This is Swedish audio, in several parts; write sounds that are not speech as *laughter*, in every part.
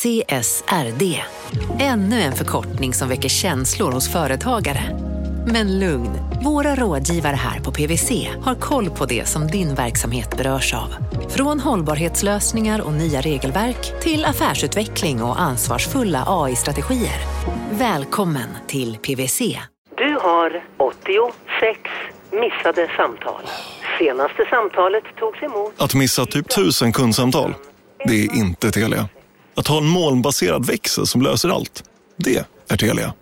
CSRD. Ännu en förkortning som väcker känslor hos företagare. Men lugn, våra rådgivare här på PWC har koll på det som din verksamhet berörs av. Från hållbarhetslösningar och nya regelverk till affärsutveckling och ansvarsfulla AI-strategier. Välkommen till PWC. Du har 86 missade samtal. Senaste samtalet togs emot... Att missa typ tusen kundsamtal, det är inte Telia. Att ha en molnbaserad växel som löser allt, det är Telia.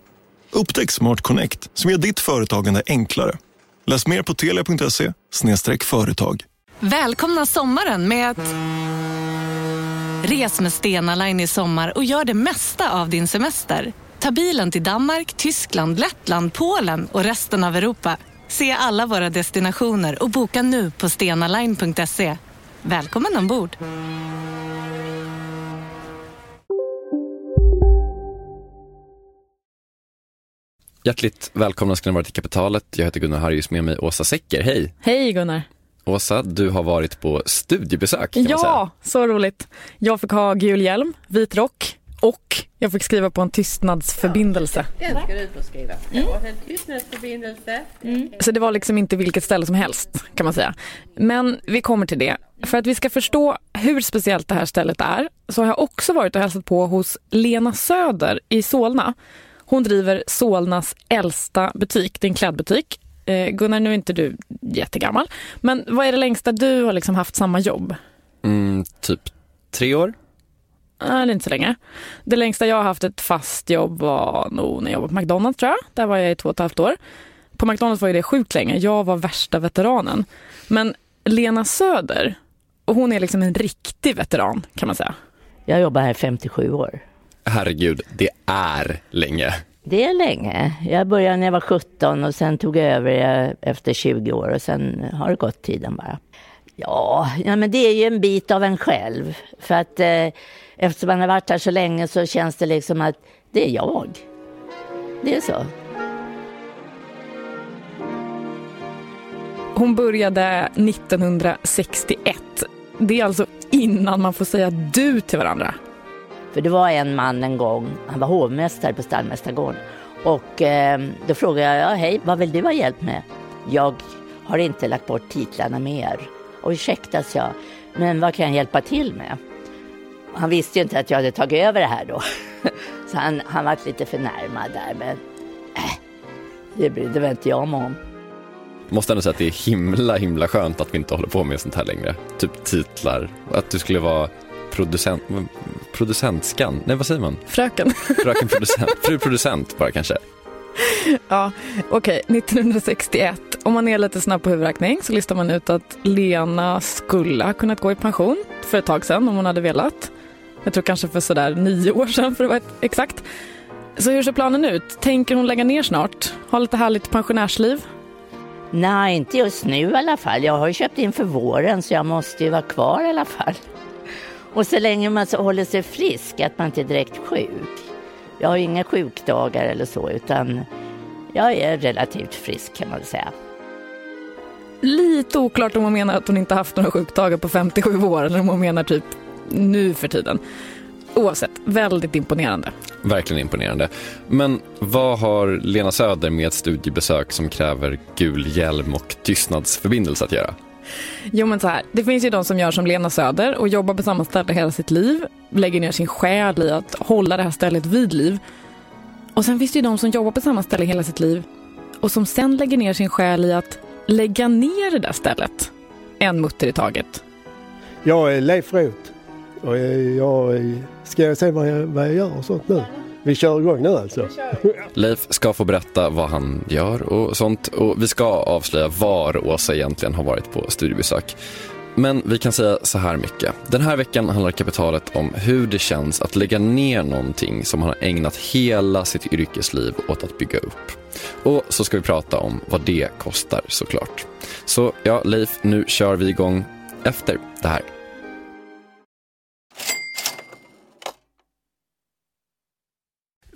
Upptäck Smart Connect som gör ditt företagande enklare. Läs mer på telia.se företag. Välkomna sommaren med att... Res med Stena Line i sommar och gör det mesta av din semester. Ta bilen till Danmark, Tyskland, Lettland, Polen och resten av Europa. Se alla våra destinationer och boka nu på stenaline.se. Välkommen ombord! Hjärtligt välkomna ska ni vara till Kapitalet. Jag heter Gunnar Harjus, med mig Åsa Secker. Hej! Hej Gunnar! Åsa, du har varit på studiebesök kan ja, man säga. så roligt. Jag fick ha gul hjälm, vit rock och jag fick skriva på en tystnadsförbindelse. Den ska du få skriva på. Mm. En tystnadsförbindelse. Mm. Så det var liksom inte vilket ställe som helst kan man säga. Men vi kommer till det. För att vi ska förstå hur speciellt det här stället är så har jag också varit och hälsat på hos Lena Söder i Solna. Hon driver Solnas äldsta butik, det är en klädbutik. Eh, Gunnar, nu är inte du jättegammal, men vad är det längsta du har liksom haft samma jobb? Mm, typ tre år. Nej, det är inte så länge. Det längsta jag har haft ett fast jobb var nog när jag jobbade på McDonalds tror jag. Där var jag i två och ett halvt år. På McDonalds var det sjukt länge. Jag var värsta veteranen. Men Lena Söder, hon är liksom en riktig veteran kan man säga. Jag jobbar här 57 år. Herregud, det är länge. Det är länge. Jag började när jag var 17 och sen tog jag över efter 20 år och sen har det gått tiden bara. Ja, ja men det är ju en bit av en själv. För att eh, eftersom man har varit här så länge så känns det liksom att det är jag. Det är så. Hon började 1961. Det är alltså innan man får säga du till varandra. För det var en man en gång, han var hovmästare på stallmästargården. Och eh, då frågade jag, ja, hej, vad vill du ha hjälp med? Jag har inte lagt bort titlarna mer. Och ursäkta, sa jag, men vad kan jag hjälpa till med? Han visste ju inte att jag hade tagit över det här då. *laughs* Så han, han var lite förnärmad där, men äh, det brydde väl inte jag mig om. Måste ändå säga att det är himla, himla skönt att vi inte håller på med sånt här längre. Typ titlar, att du skulle vara producent, producentskan, nej vad säger man? Fröken. *laughs* Fröken producent, fru producent bara kanske. *laughs* Ja, okej, okay. 1961. Om man är lite snabb på huvudräkning så listar man ut att Lena skulle ha kunnat gå i pension för ett tag sedan om hon hade velat. Jag tror kanske för sådär nio år sedan för att vara exakt. Så hur ser planen ut? Tänker hon lägga ner snart? Ha lite härligt pensionärsliv? Nej, inte just nu i alla fall. Jag har ju köpt in för våren så jag måste ju vara kvar i alla fall. Och så länge man så håller sig frisk, att man inte är direkt sjuk. Jag har inga sjukdagar eller så, utan jag är relativt frisk kan man säga. Lite oklart om hon menar att hon inte haft några sjukdagar på 57 år eller om hon menar typ nu för tiden. Oavsett, väldigt imponerande. Verkligen imponerande. Men vad har Lena Söder med ett studiebesök som kräver gul hjälm och tystnadsförbindelse att göra? Jo men så här, det finns ju de som gör som Lena Söder och jobbar på samma ställe hela sitt liv, lägger ner sin själ i att hålla det här stället vid liv. Och sen finns det ju de som jobbar på samma ställe hela sitt liv och som sen lägger ner sin själ i att lägga ner det där stället. En mutter i taget. Jag är Leif Roth och jag ska jag säga vad jag, vad jag gör och sånt nu. Vi kör igång nu alltså. *laughs* Leif ska få berätta vad han gör och sånt och vi ska avslöja var Åsa egentligen har varit på studiebesök. Men vi kan säga så här mycket. Den här veckan handlar kapitalet om hur det känns att lägga ner någonting som han har ägnat hela sitt yrkesliv åt att bygga upp. Och så ska vi prata om vad det kostar såklart. Så ja, Leif, nu kör vi igång efter det här.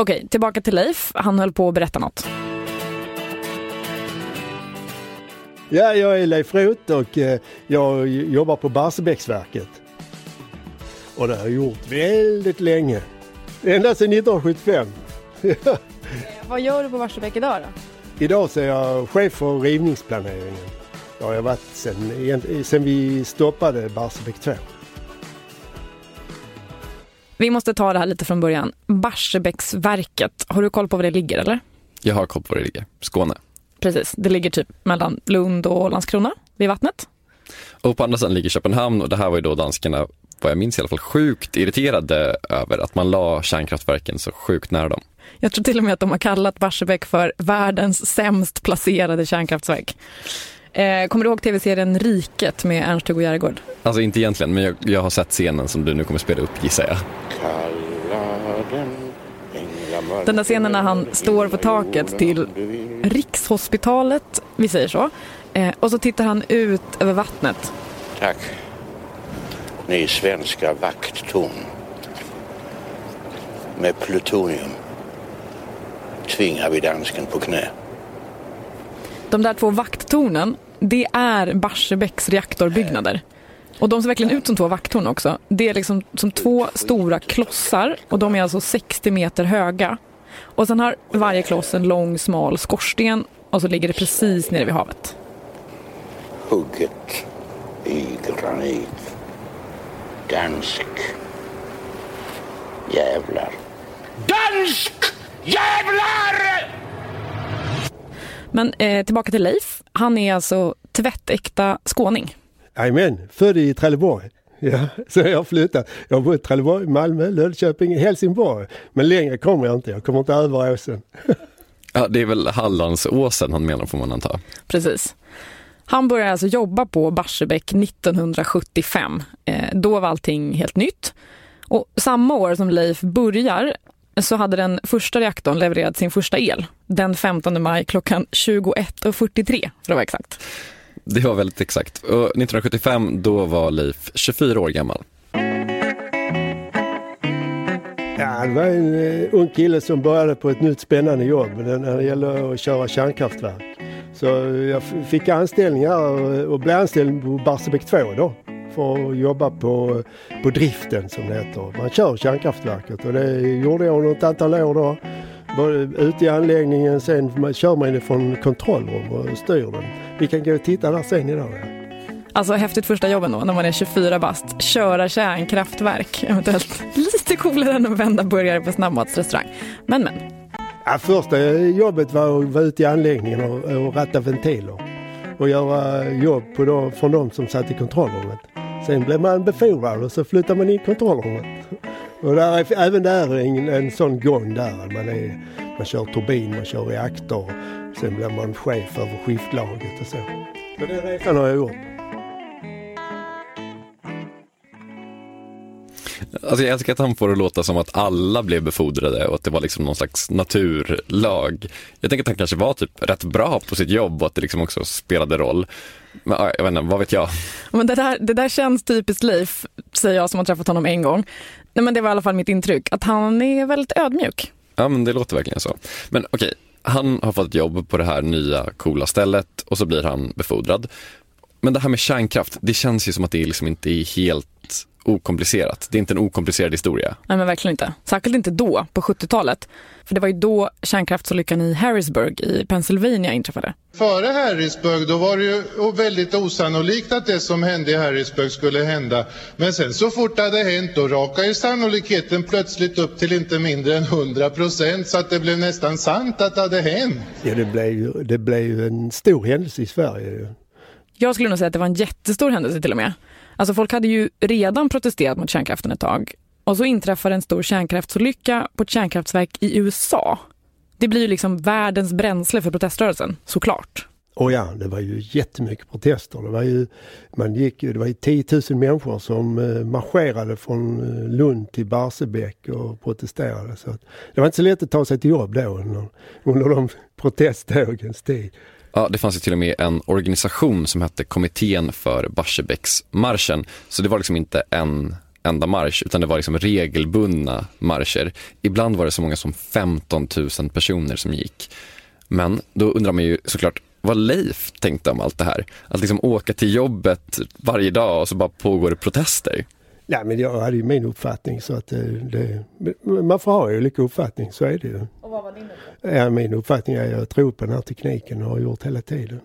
Okej, tillbaka till Leif. Han höll på att berätta något. Ja, jag är Leif Roth och eh, jag jobbar på Barsebäcksverket. Och det har jag gjort väldigt länge. Ända sedan 1975. Vad gör du på Barsebäck idag då? Idag så är jag chef för rivningsplaneringen. Det har jag varit sedan, sedan vi stoppade Barsebäck 2. Vi måste ta det här lite från början. Barsebäcksverket, har du koll på var det ligger eller? Jag har koll på var det ligger. Skåne. Precis, det ligger typ mellan Lund och Landskrona vid vattnet. Och på andra sidan ligger Köpenhamn och det här var ju då danskarna, vad jag minns i alla fall, sjukt irriterade över att man la kärnkraftverken så sjukt nära dem. Jag tror till och med att de har kallat Barsebäck för världens sämst placerade kärnkraftverk. Eh, kommer du ihåg tv-serien Riket med Ernst-Hugo Järegård? Alltså inte egentligen, men jag, jag, har sett scenen som du nu kommer spela upp gissar jag. Den där scenen när han står på taket till Rikshospitalet, vi säger så. Eh, och så tittar han ut över vattnet. Tack. Ni svenska vakttorn. Med plutonium tvingar vi dansken på knä. De där två vakttornen, det är Barsebäcks reaktorbyggnader. Och de ser verkligen ut som två vakttorn också. Det är liksom som två stora klossar och de är alltså 60 meter höga. Och sen har varje kloss en lång smal skorsten och så ligger det precis nere vid havet. Hugget i granit. Dansk. Jävlar. Dansk jävlar! Men eh, tillbaka till Leif. Han är alltså tvättäkta skåning. Jajamän, född i Trelleborg. Ja, så jag flyttat. Jag har bott i Trelleborg, Malmö, Lödköping, Helsingborg. Men längre kommer jag inte. Jag kommer inte över åsen. *laughs* Ja, det är väl Hallandsåsen han menar får man anta. Precis. Han började alltså jobba på Barsebäck 1975. Eh, då var allting helt nytt. Och samma år som Leif börjar så hade den första reaktorn levererat sin första el den 15 maj klockan 21.43 för att vara exakt. Det var väldigt exakt. Och 1975 då var Leif 24 år gammal. Ja, det var en uh, ung kille som började på ett nytt spännande jobb när det gäller att köra kärnkraftverk. Så jag fick anställningar och, och blev anställd på Barsebäck 2 då för att jobba på, på driften som det heter. Man kör kärnkraftverket och det gjorde jag under ett antal år då. Både ute i anläggningen, sen kör man det från kontrollrum och styr den. Vi kan gå och titta där sen idag. Alltså häftigt första jobben då, när man är 24 bast. Köra kärnkraftverk, eventuellt lite coolare än att vända burgare på snabbmatsrestaurang. Men men. Ja, första jobbet var att vara ute i anläggningen och, och ratta ventiler. Och göra jobb på då, från de som satt i kontrollrummet. Sen blev man befordrad och så flyttade man in i kontrollrummet. Och där är, även där är en, en sån gång där. Man, är, man kör turbin, man kör reaktor. Sen blir man chef över skiftlaget och så. Så den resan har jag gjort. Alltså jag älskar att han får det att låta som att alla blev befordrade och att det var liksom någon slags naturlag. Jag tänker att han kanske var typ rätt bra på sitt jobb och att det liksom också spelade roll. Men jag vet inte, vad vet jag? Men det, där, det där känns typiskt Leif, säger jag som har träffat honom en gång. Nej, men det var i alla fall mitt intryck, att han är väldigt ödmjuk. Ja, men det låter verkligen så. Men okej, han har fått ett jobb på det här nya coola stället och så blir han befordrad. Men det här med kärnkraft, det känns ju som att det liksom inte är helt okomplicerat. Det är inte en okomplicerad historia. Nej men verkligen inte. Särskilt inte då, på 70-talet. För det var ju då kärnkraftsolyckan i Harrisburg i Pennsylvania inträffade. Före Harrisburg då var det ju väldigt osannolikt att det som hände i Harrisburg skulle hända. Men sen så fort det hade hänt då rakade ju sannolikheten plötsligt upp till inte mindre än 100 procent så att det blev nästan sant att det hade hänt. Ja, det blev ju, det blev ju en stor händelse i Sverige. Jag skulle nog säga att det var en jättestor händelse till och med. Alltså folk hade ju redan protesterat mot kärnkraften ett tag. Och så inträffar en stor kärnkraftsolycka på ett kärnkraftverk i USA. Det blir ju liksom världens bränsle för proteströrelsen, såklart. Och ja, det var ju jättemycket protester. Det var ju, man gick ju, det var ju 10 000 människor som eh, marscherade från eh, Lund till Barsebäck och protesterade. Så det var inte så lätt att ta sig till jobb då under, under de *laughs* protesttågens tid. Ja, det fanns ju till och med en organisation som hette Kommittén för Barsebäcksmarschen. Så det var liksom inte en enda marsch, utan det var liksom regelbundna marscher. Ibland var det så många som 15 000 personer som gick. Men då undrar man ju såklart vad Leif tänkte om allt det här. Att liksom åka till jobbet varje dag och så bara pågår det protester. Ja, men jag hade ju min uppfattning så att det, det, man får ha olika uppfattning, så är det ju. Och vad var din uppfattning? Ja, min uppfattning är att jag tror på den här tekniken och har gjort hela tiden.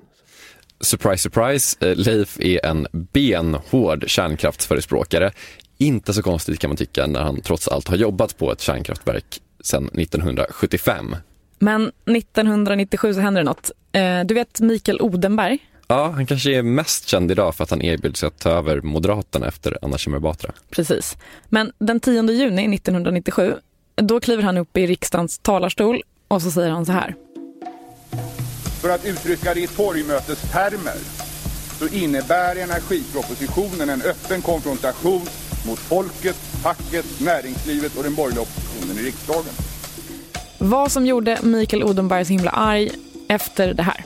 Surprise, surprise, eh, Leif är en benhård kärnkraftsförespråkare. Inte så konstigt kan man tycka när han trots allt har jobbat på ett kärnkraftverk sedan 1975. Men 1997 så händer det något. Eh, du vet Mikael Odenberg? Ja, han kanske är mest känd idag för att han erbjöd sig att ta över Moderaterna efter Anna Kinberg Batra. Precis. Men den 10 juni 1997, då kliver han upp i riksdagens talarstol och så säger han så här. För att uttrycka det i torgmötestermer så innebär energipropositionen en öppen konfrontation mot folket, facket, näringslivet och den borgerliga oppositionen i riksdagen. Vad som gjorde Mikael Odenberg så himla arg efter det här.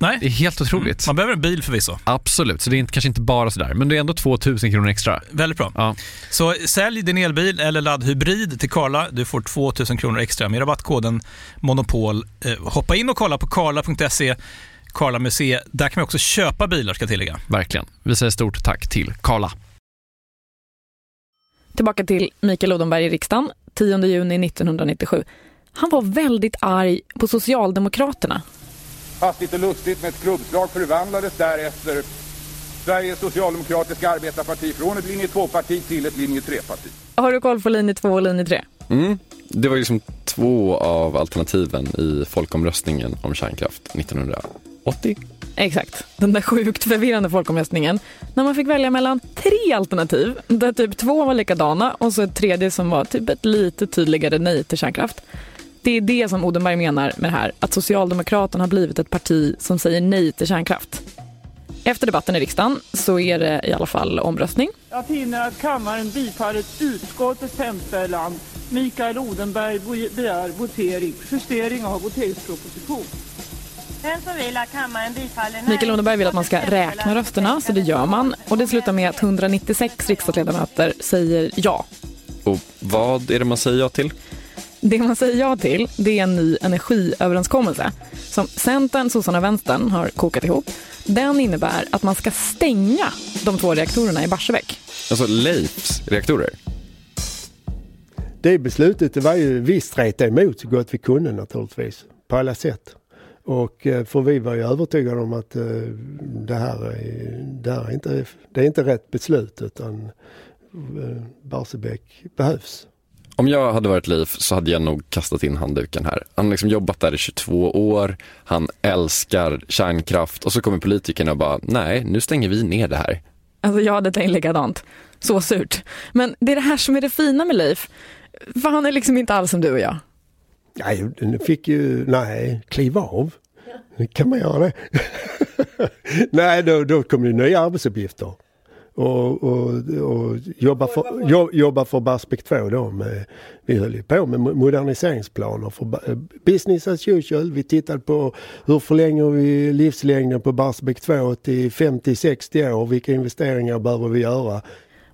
Nej. Det är helt otroligt. Man behöver en bil förvisso. Absolut, så det är inte, kanske inte bara sådär, men det är ändå 2000 kronor extra. Väldigt bra. Ja. Så sälj din elbil eller laddhybrid till Karla. Du får 2000 kronor extra med rabattkoden Monopol. Eh, hoppa in och kolla på karla.se, Karla Museet. Där kan man också köpa bilar ska jag tillägga. Verkligen. Vi säger stort tack till Karla. Tillbaka till Mikael Odenberg i riksdagen, 10 juni 1997. Han var väldigt arg på Socialdemokraterna. Hastigt och lustigt med ett klubbslag förvandlades därefter Sveriges socialdemokratiska arbetarparti från ett linje 2-parti till ett linje 3-parti. Har du koll på linje 2 och linje 3? Mm. Det var liksom två av alternativen i folkomröstningen om kärnkraft 1980. Exakt. Den där sjukt förvirrande folkomröstningen. När man fick välja mellan tre alternativ, där typ två var likadana och så ett tredje som var typ ett lite tydligare nej till kärnkraft. Det är det som Odenberg menar med det här, att Socialdemokraterna har blivit ett parti som säger nej till kärnkraft. Efter debatten i riksdagen så är det i alla fall omröstning. Jag finner att kammaren bifallit utskottets hemställan. Mikael Odenberg begär votering. Justering av voteringsproposition. Den som vill att kammaren bifaller Mikael Odenberg vill att man ska räkna rösterna, så det gör man. Och det slutar med att 196 riksdagsledamöter säger ja. Och vad är det man säger ja till? Det man säger ja till, det är en ny energiöverenskommelse som Centern, sossarna och Vänstern har kokat ihop. Den innebär att man ska stänga de två reaktorerna i Barsebäck. Alltså Leifs reaktorer. Det beslutet det var ju vi streta emot så gott vi kunde naturligtvis. På alla sätt. Och eh, för vi var ju övertygade om att eh, det här, är, det här är, inte, det är inte rätt beslut utan eh, Barsebäck behövs. Om jag hade varit Leif så hade jag nog kastat in handduken här. Han har liksom jobbat där i 22 år, han älskar kärnkraft och så kommer politikerna och bara, nej, nu stänger vi ner det här. Alltså jag hade tänkt likadant. Så surt. Men det är det här som är det fina med Leif. För han är liksom inte alls som du och jag. Nej, den fick ju, nej, kliva av. Kan man göra det? *laughs* nej, då, då kom ju nya arbetsuppgifter. Och, och, och jobba, för, jo- jobba för Barsebäck 2 då. Med, vi höll ju på med moderniseringsplaner för eh, business as usual. Vi tittade på hur förlänger vi livslängden på Barsebäck 2 till 50-60 år. Vilka investeringar behöver vi göra?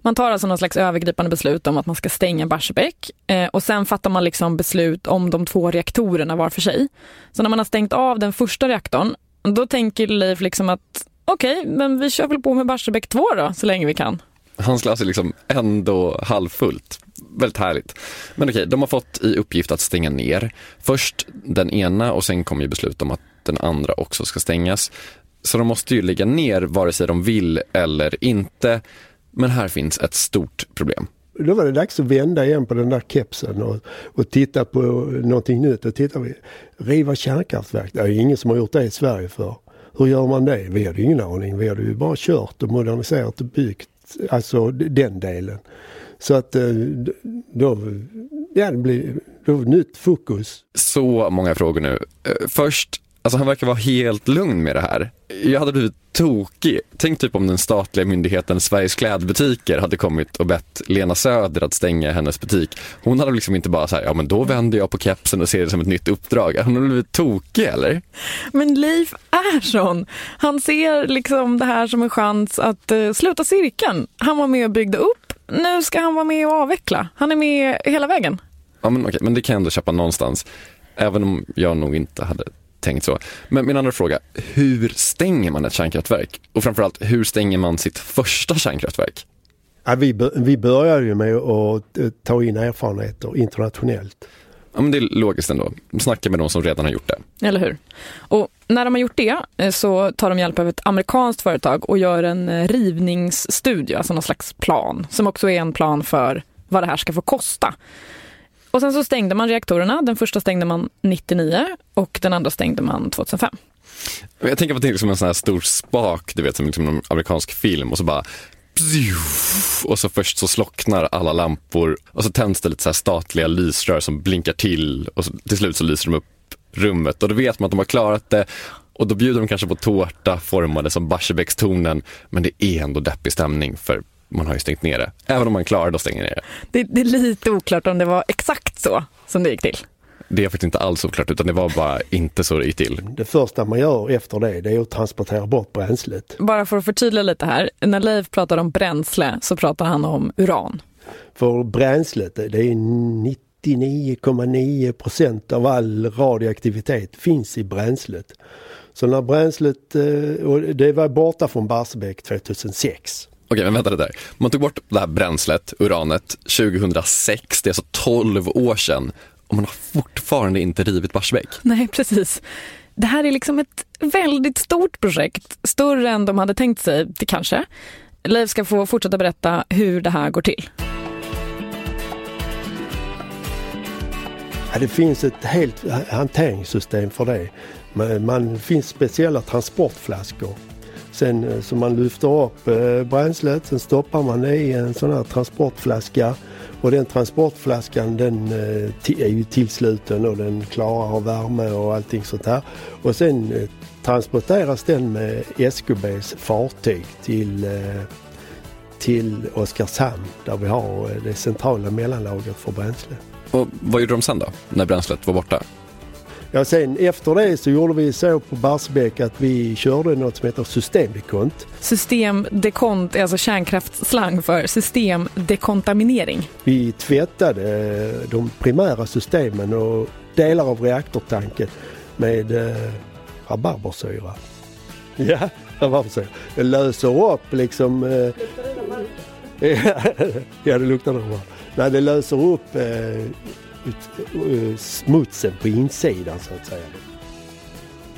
Man tar alltså någon slags övergripande beslut om att man ska stänga Barsebäck eh, och sen fattar man liksom beslut om de två reaktorerna var för sig. Så när man har stängt av den första reaktorn, då tänker Leif liksom att okej, men vi kör väl på med Barsebäck 2 då, så länge vi kan. Hans glas är liksom ändå halvfullt. Väldigt härligt. Men okej, de har fått i uppgift att stänga ner. Först den ena och sen kommer ju beslut om att den andra också ska stängas. Så de måste ju lägga ner vare sig de vill eller inte. Men här finns ett stort problem. Då var det dags att vända igen på den där kepsen och, och titta på någonting nytt. Och titta, vi- riva kärnkraftverk, det är ingen som har gjort det i Sverige för. Hur gör man det? Vi hade ju ingen aning. Vi hade ju bara kört och moderniserat och byggt, alltså den delen. Så att eh, då, ja, det blir då nytt fokus. Så många frågor nu. Eh, först, alltså han verkar vara helt lugn med det här. Jag hade blivit tokig. Tänk typ om den statliga myndigheten Sveriges klädbutiker hade kommit och bett Lena Söder att stänga hennes butik. Hon hade liksom inte bara så här, ja men då vänder jag på kepsen och ser det som ett nytt uppdrag. Hon hade blivit tokig eller? Men Leif är sån. Han ser liksom det här som en chans att eh, sluta cirkeln. Han var med och byggde upp, nu ska han vara med och avveckla. Han är med hela vägen. Ja men okej, men det kan jag ändå köpa någonstans. Även om jag nog inte hade tänkt så. Men min andra fråga, hur stänger man ett kärnkraftverk? Och framförallt, hur stänger man sitt första kärnkraftverk? Ja, vi, vi började ju med att eh, ta in erfarenheter internationellt. Ja men det är logiskt ändå. Snacka med de som redan har gjort det. Eller hur? Och när de har gjort det eh, så tar de hjälp av ett amerikanskt företag och gör en eh, rivningsstudie, alltså någon slags plan, som också är en plan för vad det här ska få kosta. Och sen så stängde man reaktorerna. Den första stängde man 99 och den andra stängde man 2005. Jag tänker på det som en sån här stor spak, du vet som liksom en amerikansk film och så bara och så först så slocknar alla lampor och så tänds det lite så här statliga lysrör som blinkar till och så, till slut så lyser de upp rummet och då vet man att de har klarat det och då bjuder de kanske på tårta formade som Barsebäckstornen men det är ändå deppig stämning för man har ju stängt ner det. Även om man klarar det att stänga ner det. det. Det är lite oklart om det var exakt så som det gick till. Det är faktiskt inte alls oklart utan det var bara inte så det gick till. Det första man gör efter det, det är att transportera bort bränslet. Bara för att förtydliga lite här, när Leif pratar om bränsle så pratar han om uran. För bränslet, det är 99,9 procent av all radioaktivitet finns i bränslet. Så när bränslet, eh, och det var borta från Barsebäck 2006. Okej, men vänta det där. Man tog bort det här bränslet, uranet, 2006, det är alltså 12 år sedan och man har fortfarande inte rivit Barsebäck. Nej, precis. Det här är liksom ett väldigt stort projekt, större än de hade tänkt sig, det kanske. Leif ska få fortsätta berätta hur det här går till. Ja, det finns ett helt hanteringssystem för det. Man, man finns speciella transportflaskor. Sen eh, så man lyfter upp eh, bränslet, sen stoppar man det i en sån här transportflaska och den transportflaskan den eh, är ju tillsluten och den klarar av värme och allting sånt här. Och sen transporteras den med SKBs fartyg till, till Oskarshamn där vi har det centrala mellanlagret för bränsle. Och vad gjorde de sen då, när bränslet var borta? Ja, sen efter det så gjorde vi så på Barsebäck att vi körde något som heter systemdekont. Systemdekont är alltså kärnkraftsslang för systemdekontaminering. Vi tvättade de primära systemen och delar av reaktortanken med eh, rabarbersyra. *laughs* Ja, rabarbersyra. Det löser upp liksom... Eh, *laughs* ja, det luktar bra. Nej, det löser upp eh, ut, smutsen på insidan så att säga.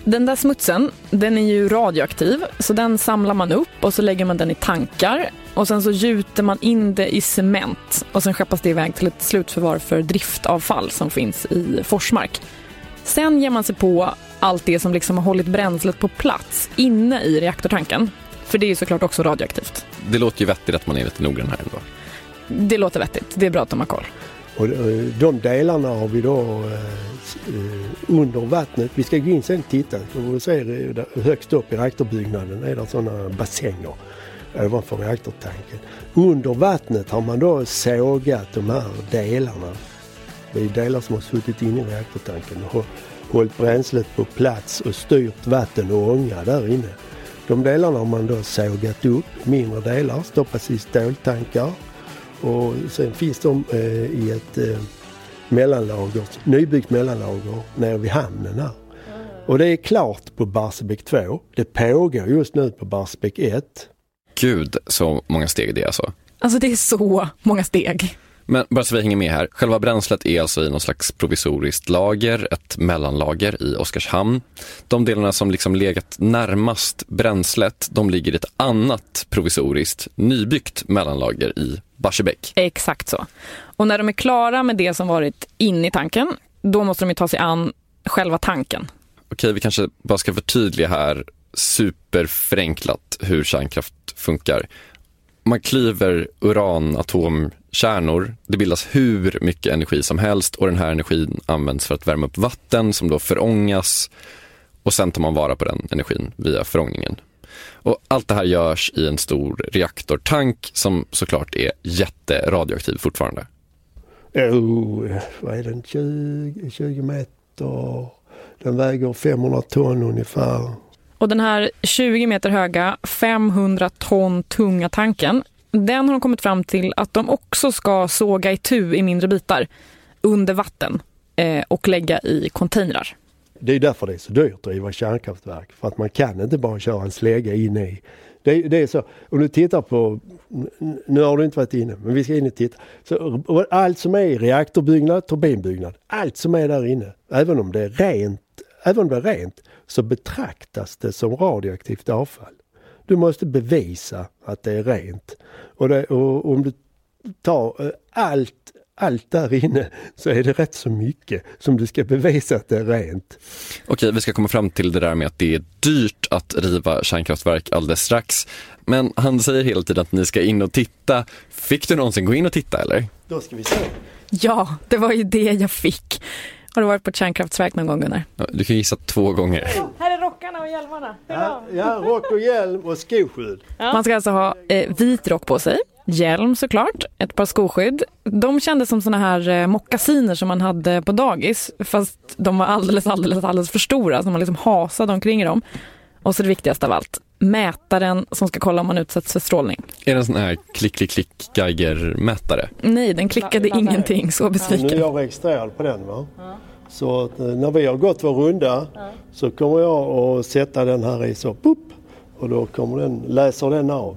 Den där smutsen, den är ju radioaktiv, så den samlar man upp och så lägger man den i tankar och sen så gjuter man in det i cement och sen skeppas det iväg till ett slutförvar för driftavfall som finns i Forsmark. Sen ger man sig på allt det som liksom har hållit bränslet på plats inne i reaktortanken. För det är ju såklart också radioaktivt. Det låter ju vettigt att man är lite noggrann här ändå. Det låter vettigt, det är bra att de har koll. Och eh, de delarna har vi då eh, eh, under vattnet. Vi ska gå in sen och titta. Och se högst upp i reaktorbyggnaden är det sådana bassänger ovanför reaktortanken. Under vattnet har man då sågat de här delarna. Det är delar som har suttit inne i reaktortanken och hållit bränslet på plats och styrt vatten och ånga där inne. De delarna har man då sågat upp, mindre delar, stoppas i ståltankar och sen finns de eh, i ett eh, mellanlager, nybyggt mellanlager nere vid hamnen här. Och det är klart på Barsebäck 2. Det pågår just nu på Barsebäck 1. Gud, så många steg det är alltså. Alltså det är så många steg. Men bara så vi hänger med här. Själva bränslet är alltså i någon slags provisoriskt lager, ett mellanlager i Oskarshamn. De delarna som liksom legat närmast bränslet, de ligger i ett annat provisoriskt nybyggt mellanlager i Barsebäck. Exakt så. Och när de är klara med det som varit inne i tanken, då måste de ta sig an själva tanken. Okej, vi kanske bara ska förtydliga här superförenklat hur kärnkraft funkar. Man klyver uranatomkärnor, det bildas hur mycket energi som helst och den här energin används för att värma upp vatten som då förångas och sen tar man vara på den energin via förångningen. Och allt det här görs i en stor reaktortank som såklart är jätteradioaktiv fortfarande. Oh, vad är den? 20, 20 meter. Den väger 500 ton ungefär. Och den här 20 meter höga, 500 ton tunga tanken, den har de kommit fram till att de också ska såga itu i mindre bitar under vatten eh, och lägga i containrar. Det är därför det är så dyrt att driva kärnkraftverk. För att man kan inte bara köra en slägga in i. Det, det är så, om du tittar på, nu har du inte varit inne, men vi ska in och titta. Så, allt som är i reaktorbyggnad, turbinbyggnad, allt som är där inne, även om det är rent, även om det är rent, så betraktas det som radioaktivt avfall. Du måste bevisa att det är rent. Och, det, och om du tar eh, allt allt där inne så är det rätt så mycket som du ska bevisa att det är rent. Okej, vi ska komma fram till det där med att det är dyrt att riva kärnkraftverk alldeles strax. Men han säger hela tiden att ni ska in och titta. Fick du någonsin gå in och titta eller? Då ska vi se. Ja, det var ju det jag fick. Har du varit på ett kärnkraftverk någon gång Gunnar? Ja, Du kan gissa två gånger. Rockarna och hjälmarna. Ja, ja rock och hjälm och skoskydd. Man ska alltså ha eh, vit rock på sig, hjälm såklart, ett par skoskydd. De kändes som såna här eh, mockasiner som man hade på dagis, fast de var alldeles, alldeles, alldeles för stora, så man liksom hasade omkring i dem. Och så det viktigaste av allt, mätaren som ska kolla om man utsätts för strålning. Är det en sån här klick, klick, klick Geiger-mätare? Nej, den klickade ingenting, så Nu är besviken. jag registrerad på den va? Så att, eh, när vi har gått vår runda så kommer jag att sätta den här i så, boop, och då kommer den, läser den av.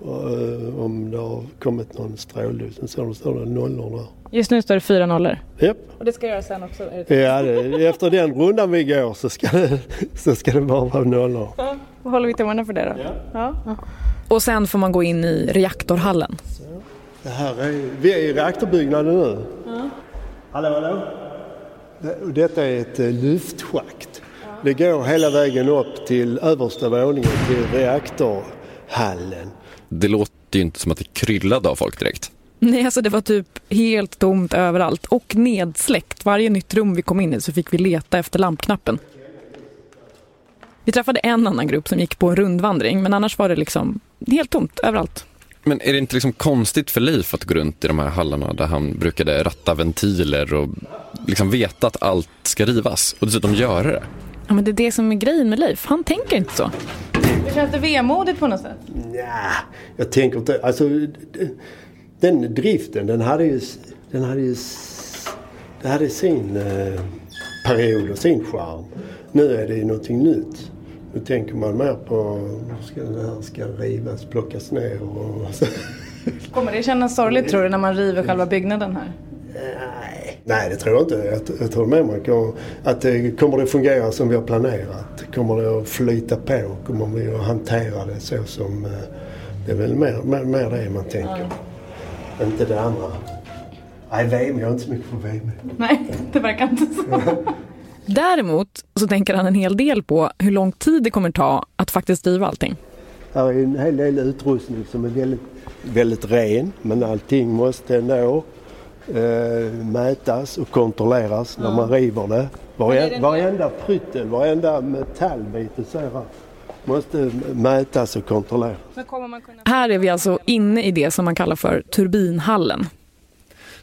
Och, eh, om det har kommit någon stråldos. Sen står det, står det nollor där. Just nu står det fyra nollor. Japp. Och det ska jag göra sen också. Ja, det, efter den rundan vi går så ska det, så ska det bara vara nollor. Vad håller vi tummarna för det då? Ja. Och sen får man gå in i reaktorhallen. Det här är, vi är i reaktorbyggnaden nu. Hallå, hallå? Detta är ett eh, luftschakt. Det går hela vägen upp till översta våningen till reaktorhallen. Det låter ju inte som att det kryllade av folk direkt. Nej, alltså det var typ helt tomt överallt och nedsläckt. Varje nytt rum vi kom in i så fick vi leta efter lampknappen. Vi träffade en annan grupp som gick på en rundvandring, men annars var det liksom helt tomt överallt. Men är det inte liksom konstigt för Leif att gå runt i de här hallarna där han brukade ratta ventiler och liksom veta att allt ska rivas och dessutom göra det? Ja, men det är det som är grejen med Leif. Han tänker inte så. Det känns det vemodigt på något sätt? Nja, jag tänker inte... Alltså, den driften, den hade ju... Den hade ju det hade sin eh, period och sin charm. Nu är det ju någonting nytt. Nu tänker man mer på hur ska den här ska rivas, plockas ner och. Kommer det kännas sorgligt tror du när man river själva byggnaden här? Nej, det tror jag inte. Jag, jag tror med mig kommer- att det kommer det fungera som vi har planerat. Kommer det att flyta på? Kommer vi att hantera det så som... eh, Det är väl mer, mer, mer det man tänker. Inte det andra. Nej, VM. Jag är inte så mycket på VM. Nej, det verkar inte så. *laughs* Däremot så tänker han en hel del på hur lång tid det kommer ta att faktiskt driva allting. Här är en hel del utrustning som är väldigt, väldigt ren. Men allting måste ändå eh, mätas och kontrolleras när man river det. Varje, varenda pryttel, varenda metallbit du ser här måste mätas och kontrolleras. Här är vi alltså inne i det som man kallar för turbinhallen.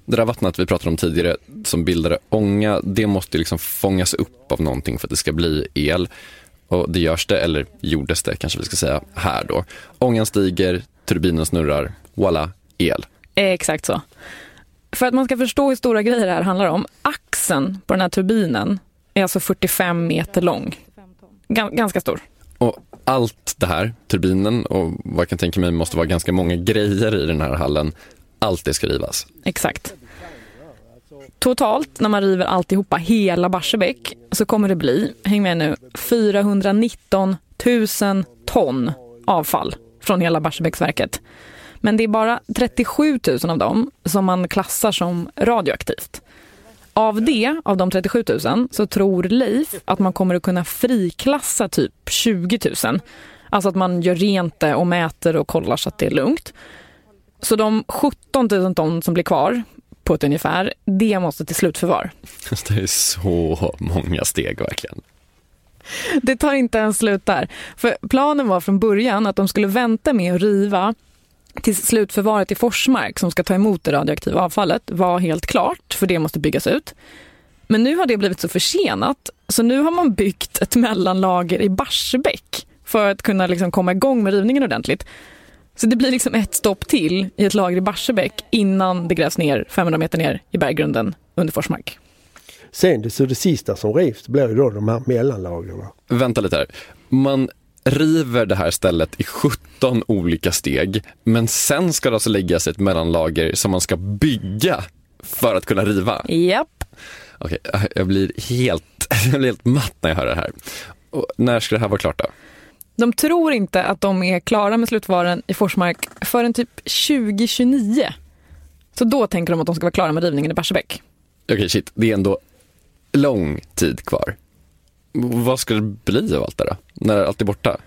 Det där vattnet vi pratade om tidigare som bildade ånga, det måste liksom fångas upp av någonting för att det ska bli el. Och det görs det, eller gjordes det kanske vi ska säga, här då. Ångan stiger, turbinen snurrar, voila, el. Exakt så. För att man ska förstå hur stora grejer det här handlar om, axeln på den här turbinen är alltså 45 meter lång. Gan- ganska stor. Och allt det här, turbinen och vad jag kan tänka mig måste vara ganska många grejer i den här hallen, allt det ska rivas. Exakt. Totalt, när man river alltihopa, hela Barsebäck, så kommer det bli, häng med nu, 419 000 ton avfall från hela Barsebäcksverket. Men det är bara 37 000 av dem som man klassar som radioaktivt. Av det, av de 37 000, så tror Leif att man kommer att kunna friklassa typ 20 000. Alltså att man gör rent det och mäter och kollar så att det är lugnt. Så de 17 000 ton som blir kvar på ett ungefär, det måste till slutförvar. *laughs* Det är så många steg verkligen. Det tar inte ens slut där. För planen var från början att de skulle vänta med att riva tills slutförvaret i Forsmark som ska ta emot det radioaktiva avfallet var helt klart, för det måste byggas ut. Men nu har det blivit så försenat, så nu har man byggt ett mellanlager i Barsebäck för att kunna liksom komma igång med rivningen ordentligt. Så det blir liksom ett stopp till i ett lager i Barsebäck innan det grävs ner 500 meter ner i berggrunden under Forsmark. Sen det, så det sista som rivs blir ju då de här mellanlagren. Vänta lite här. Man river det här stället i 17 olika steg, men sen ska det alltså läggas ett mellanlager som man ska bygga för att kunna riva. Japp. Okej, jag blir helt, *laughs* jag blir helt matt när jag hör det här. Och när ska det här vara klart då? De tror inte att de är klara med slutvaren i Forsmark förrän typ 2029. Så då tänker de att de ska vara klara med rivningen i Barsebäck. Okej, shit. Det är ändå lång tid kvar. Vad ska det bli av allt det då? När allt är borta?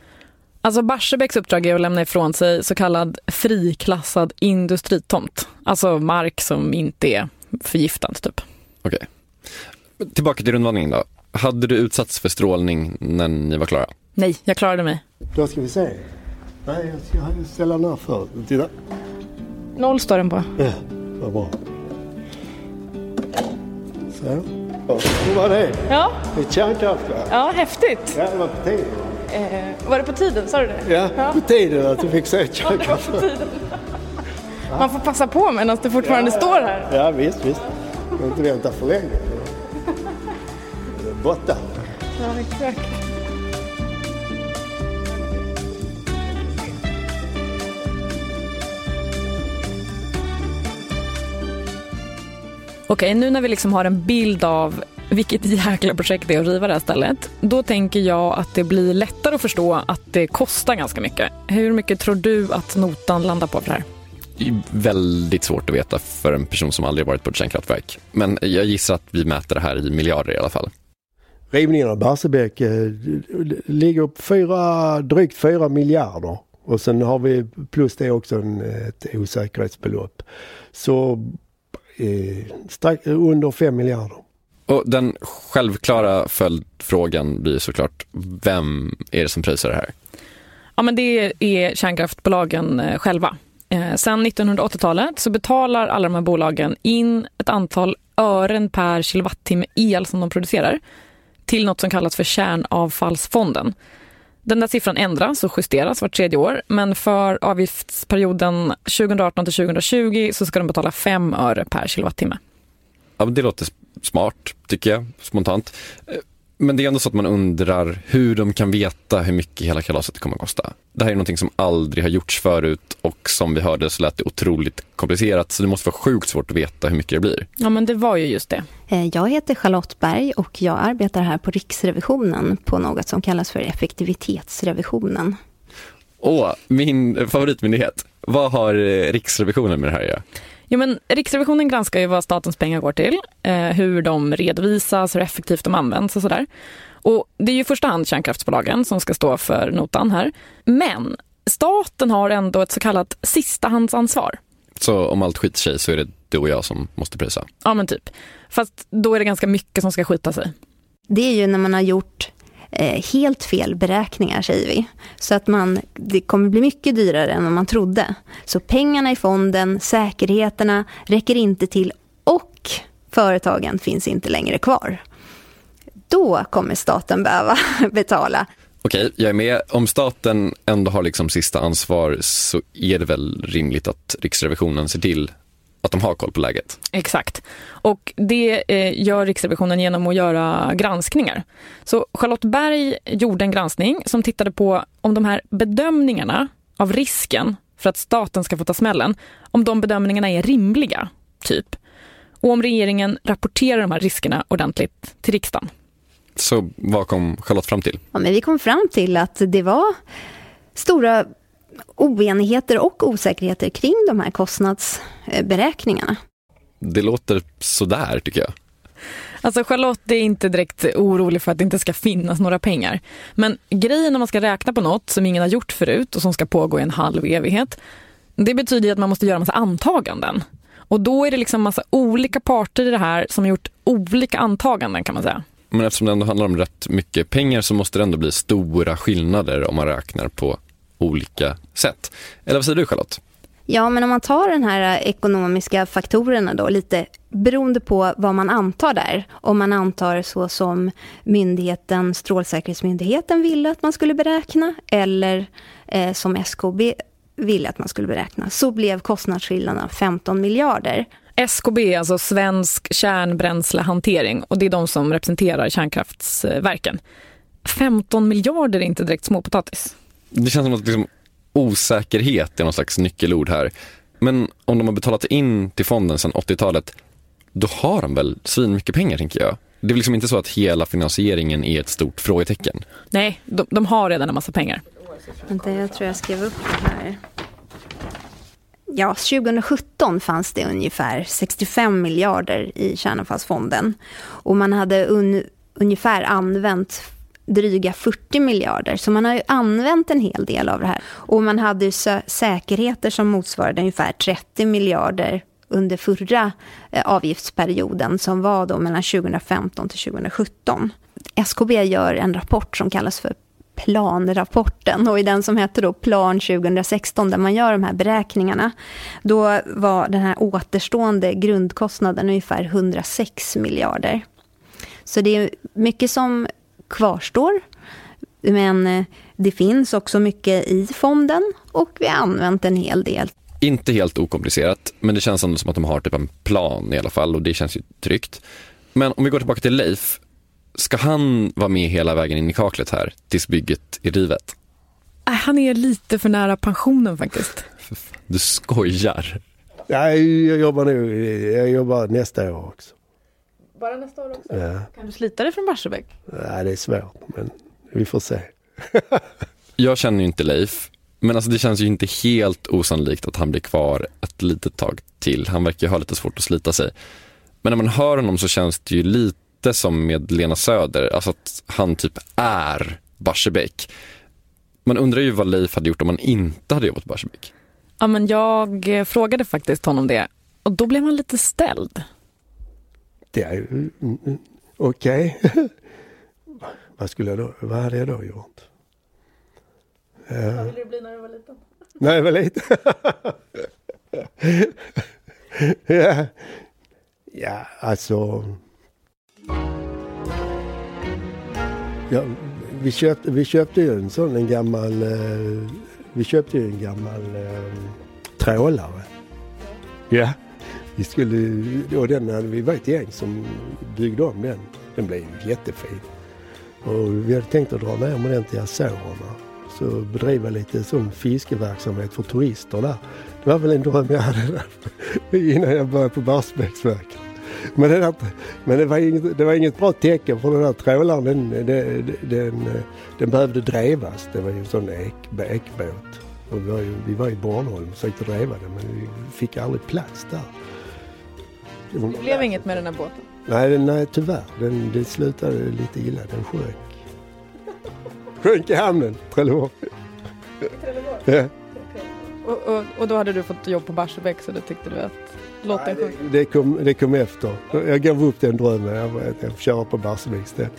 Alltså Barsebäcks uppdrag är att lämna ifrån sig så kallad friklassad industritomt. Alltså mark som inte är förgiftad typ. Okej. Tillbaka till rundvandringen då. Hade du utsatts för strålning när ni var klara? Nej, jag klarade mig. Då ska vi se. Nej, jag ska ställa den här för. Titta. Noll står den på. Ja, vad bra. Så. Ja, var det? Ja. Ett kärnkraftverk. Ja, häftigt. Ja, det var på tiden. Eh, var det på tiden, sa du det? Ja, på tiden att du fick se ett Ja, kärnkraftverk. tiden. Man får passa på medan det fortfarande står här. Ja, visst, visst. Du får inte vänta för länge. *laughs* Borta. Ja, exakt. Okej, nu när vi liksom har en bild av vilket jäkla projekt det är att riva det här stället, då tänker jag att det blir lättare att förstå att det kostar ganska mycket. Hur mycket tror du att notan landar på för det här? Det är väldigt svårt att veta för en person som aldrig varit på ett kärnkraftverk. Men jag gissar att vi mäter det här i miljarder i alla fall. Rivningen av Barsebäck eh, ligger på fyra, drygt 4 miljarder. Och sen har vi plus det också en, ett osäkerhetsbelopp. Så strax under 5 miljarder. Och den självklara följdfrågan blir såklart, vem är det som pröjsar det här? Ja, men det är kärnkraftbolagen eh, själva. Eh, sen 1980-talet så betalar alla de här bolagen in ett antal ören per kilowattimme el som de producerar till något som kallas för kärnavfallsfonden. Den där siffran ändras och justeras vart tredje år, men för avgiftsperioden 2018 till 2020 så ska de betala 5 öre per kilowattimme. Ja, men det låter smart, tycker jag, spontant. Eh, men det är ändå så att man undrar hur de kan veta hur mycket hela kalaset kommer att kosta. Det här är någonting som aldrig har gjorts förut och som vi hörde så lät det otroligt komplicerat. Så det måste vara sjukt svårt att veta hur mycket det blir. Ja, men det var ju just det. Eh, Jag heter Charlotte Berg och jag arbetar här på Riksrevisionen på något som kallas för effektivitetsrevisionen. Åh, min favoritmyndighet. Vad har eh, Riksrevisionen med det här att göra? Jo, men Riksrevisionen granskar ju vad statens pengar går till, eh, hur de redovisas, hur effektivt de används och sådär. Och det är ju i första hand kärnkraftsbolagen som ska stå för notan här. Men staten har ändå ett så kallat sistahandsansvar. Så om allt skiter sig så är det du och jag som måste prisa. Ja, men typ. Fast då är det ganska mycket som ska skita sig. Det är ju när man har gjort Eh, helt fel beräkningar, säger vi. Så att man, det kommer bli mycket dyrare än vad man trodde. Så pengarna i fonden, säkerheterna räcker inte till och företagen finns inte längre kvar. Då kommer staten behöva *laughs* betala. Okej, jag är med. Om staten ändå har liksom sista ansvar så är det väl rimligt att Riksrevisionen ser till att de har koll på läget. Exakt. Och det eh, gör Riksrevisionen genom att göra granskningar. Så Charlotte Berg gjorde en granskning som tittade på om de här bedömningarna av risken för att staten ska få ta smällen, om de bedömningarna är rimliga, typ. Och om regeringen rapporterar de här riskerna ordentligt till riksdagen. Så vad kom Charlotte fram till? Ja, men vi kom fram till att det var stora oenigheter och osäkerheter kring de här kostnadsberäkningarna. Det låter sådär tycker jag. Alltså Charlotte är inte direkt orolig för att det inte ska finnas några pengar. Men grejen när man ska räkna på något som ingen har gjort förut och som ska pågå i en halv evighet, det betyder ju att man måste göra massa antaganden. Och då är det liksom massa olika parter i det här som har gjort olika antaganden kan man säga. Men eftersom det ändå handlar om rätt mycket pengar så måste det ändå bli stora skillnader om man räknar på olika sätt. Eller vad säger du Charlotte? Ja, men om man tar den här ekonomiska faktorerna då, lite beroende på vad man antar där. Om man antar så som myndigheten, Strålsäkerhetsmyndigheten ville att man skulle beräkna eller eh, som SKB ville att man skulle beräkna, så blev kostnadsskillnaden 15 miljarder. SKB, alltså Svensk kärnbränslehantering och det är de som representerar kärnkraftsverken. 15 miljarder är inte direkt småpotatis. Det känns som att liksom, osäkerhet är någon slags nyckelord här. Men om de har betalat in till fonden sedan 80-talet, då har de väl svin mycket pengar tänker jag. Det är liksom inte så att hela finansieringen är ett stort frågetecken. Nej, de, de har redan en massa pengar. Vänta, jag tror jag skrev upp det här. ja, 2017 fanns det ungefär 65 miljarder i kärnavfallsfonden. Och man hade un, ungefär använt dryga 40 miljarder. Så man har ju använt en hel del av det här. Och man hade ju säkerheter som motsvarade ungefär 30 miljarder under förra eh, avgiftsperioden som var då mellan 2015 till 2017. SKB gör en rapport som kallas för planrapporten och i den som heter då Plan 2016 där man gör de här beräkningarna, då var den här återstående grundkostnaden ungefär 106 miljarder. Så det är mycket som kvarstår, men eh, det finns också mycket i fonden och vi har använt en hel del. Inte helt okomplicerat, men det känns ändå som att de har typ en plan i alla fall och det känns ju tryggt. Men om vi går tillbaka till Leif, Ska han vara med hela vägen in i kaklet här tills bygget är rivet? Äh, han är lite för nära pensionen faktiskt. Du skojar. Nej, jag jobbar nu, jag jobbar nästa år också. Bara nästa år också? Ja. Kan du slita dig från Barsebäck? Nej, det är svårt, men vi får se. *laughs* jag känner ju inte Leif, men alltså det känns ju inte helt osannolikt att han blir kvar ett litet tag till. Han verkar ju ha lite svårt att slita sig. Men när man hör honom så känns det ju lite som med Lena Söder, alltså att han typ är Barsebäck. Man undrar ju vad Leif hade gjort om han inte hade jobbat på Barsebäck. Ja, men jag frågade faktiskt honom det och då blev han lite ställd. Det är mm, mm, okej. Okay. *laughs* vad skulle jag då, vad hade jag då gjort? Vad ville du bli när du var liten? När jag var liten? *laughs* *laughs* ja. ja, alltså Ja, vi, köpte, vi köpte ju en sån, en gammal, eh, vi köpte ju en gammal eh, trålare. Ja. Vi skulle, och den, vi var ett gäng som byggde om den. Den blev jättefin. Och vi hade tänkt att dra ner med den till Azorerna. Så bedriva lite sån fiskeverksamhet för turister där. Det var väl en dröm jag hade där, *laughs* innan jag började på Barsebäcksverket. Men, det, där, men det, var inget, det var inget bra tecken för den där trålaren den, den, den, den behövde drevas. Det var ju en sån ek, ekbåt. Och vi var ju, vi var i Bornholm och försökte dreva den men vi fick aldrig plats där. Det blev inget med den här båten? Nej, nej tyvärr. Den, det slutade lite illa. Den sjönk. Sjönk i hamnen, Trelleborg. Trelleborg? Ja. Och, och, och, då hade du fått jobb på Barsebäck så då tyckte du att Låt den sjunga. Det, kom, det kom efter. Jag gav upp den drömmen. Jag, jag får köra på Barsebäck istället.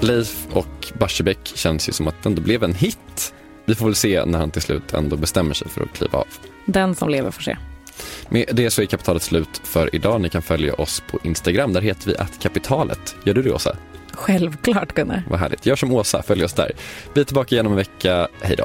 Leif och Barsebäck känns ju som att det ändå blev en hit. Vi får väl se när han till slut ändå bestämmer sig för att kliva av. Den som lever får se. Med det så är kapitalet slut för idag. Ni kan följa oss på Instagram. Där heter vi att kapitalet. Gör du det Åsa? Självklart Gunnar. Vad härligt. Gör som Åsa, följ oss där. Vi är tillbaka igen om en vecka. Hej då.